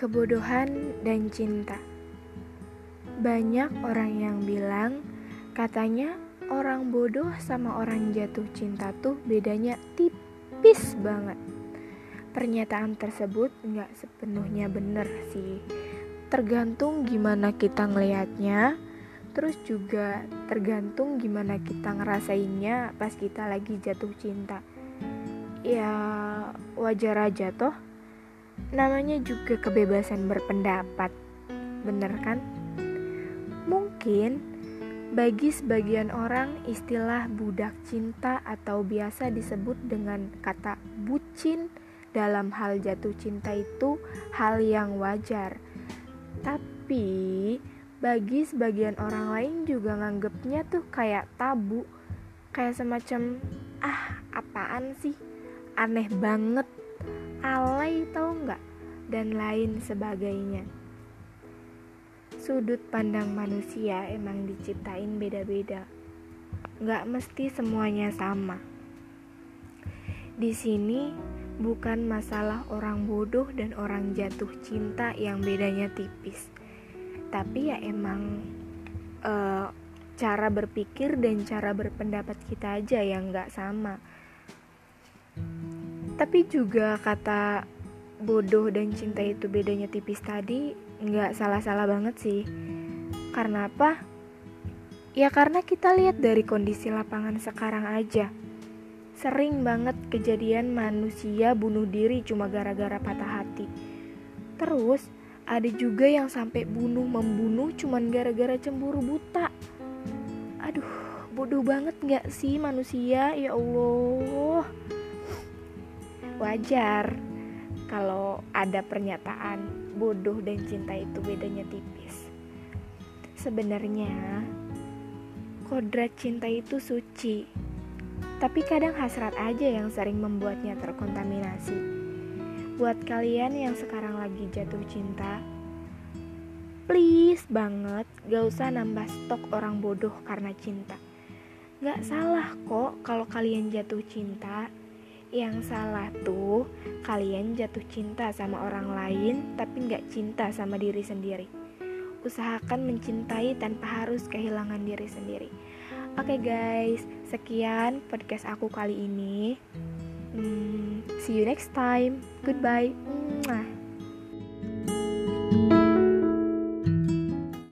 Kebodohan dan cinta. Banyak orang yang bilang, katanya orang bodoh sama orang jatuh cinta tuh bedanya tipis banget. Pernyataan tersebut nggak sepenuhnya bener sih. Tergantung gimana kita ngelihatnya, terus juga tergantung gimana kita ngerasainnya pas kita lagi jatuh cinta. Ya wajar aja toh namanya juga kebebasan berpendapat, bener kan? Mungkin bagi sebagian orang istilah budak cinta atau biasa disebut dengan kata bucin dalam hal jatuh cinta itu hal yang wajar. Tapi bagi sebagian orang lain juga nganggepnya tuh kayak tabu, kayak semacam ah apaan sih? Aneh banget alay tau nggak? Dan lain sebagainya. Sudut pandang manusia emang diciptain beda-beda. Nggak mesti semuanya sama. Di sini bukan masalah orang bodoh dan orang jatuh cinta yang bedanya tipis. Tapi ya emang uh, cara berpikir dan cara berpendapat kita aja yang nggak sama tapi juga kata bodoh dan cinta itu bedanya tipis tadi nggak salah-salah banget sih. Karena apa? Ya karena kita lihat dari kondisi lapangan sekarang aja. Sering banget kejadian manusia bunuh diri cuma gara-gara patah hati. Terus ada juga yang sampai bunuh membunuh cuma gara-gara cemburu buta. Aduh, bodoh banget gak sih manusia? Ya Allah wajar kalau ada pernyataan bodoh dan cinta itu bedanya tipis. Sebenarnya kodrat cinta itu suci, tapi kadang hasrat aja yang sering membuatnya terkontaminasi. Buat kalian yang sekarang lagi jatuh cinta, please banget gak usah nambah stok orang bodoh karena cinta. Gak salah kok kalau kalian jatuh cinta, yang salah tuh kalian jatuh cinta sama orang lain tapi nggak cinta sama diri sendiri. Usahakan mencintai tanpa harus kehilangan diri sendiri. Oke okay guys, sekian podcast aku kali ini. Hmm, see you next time. Goodbye.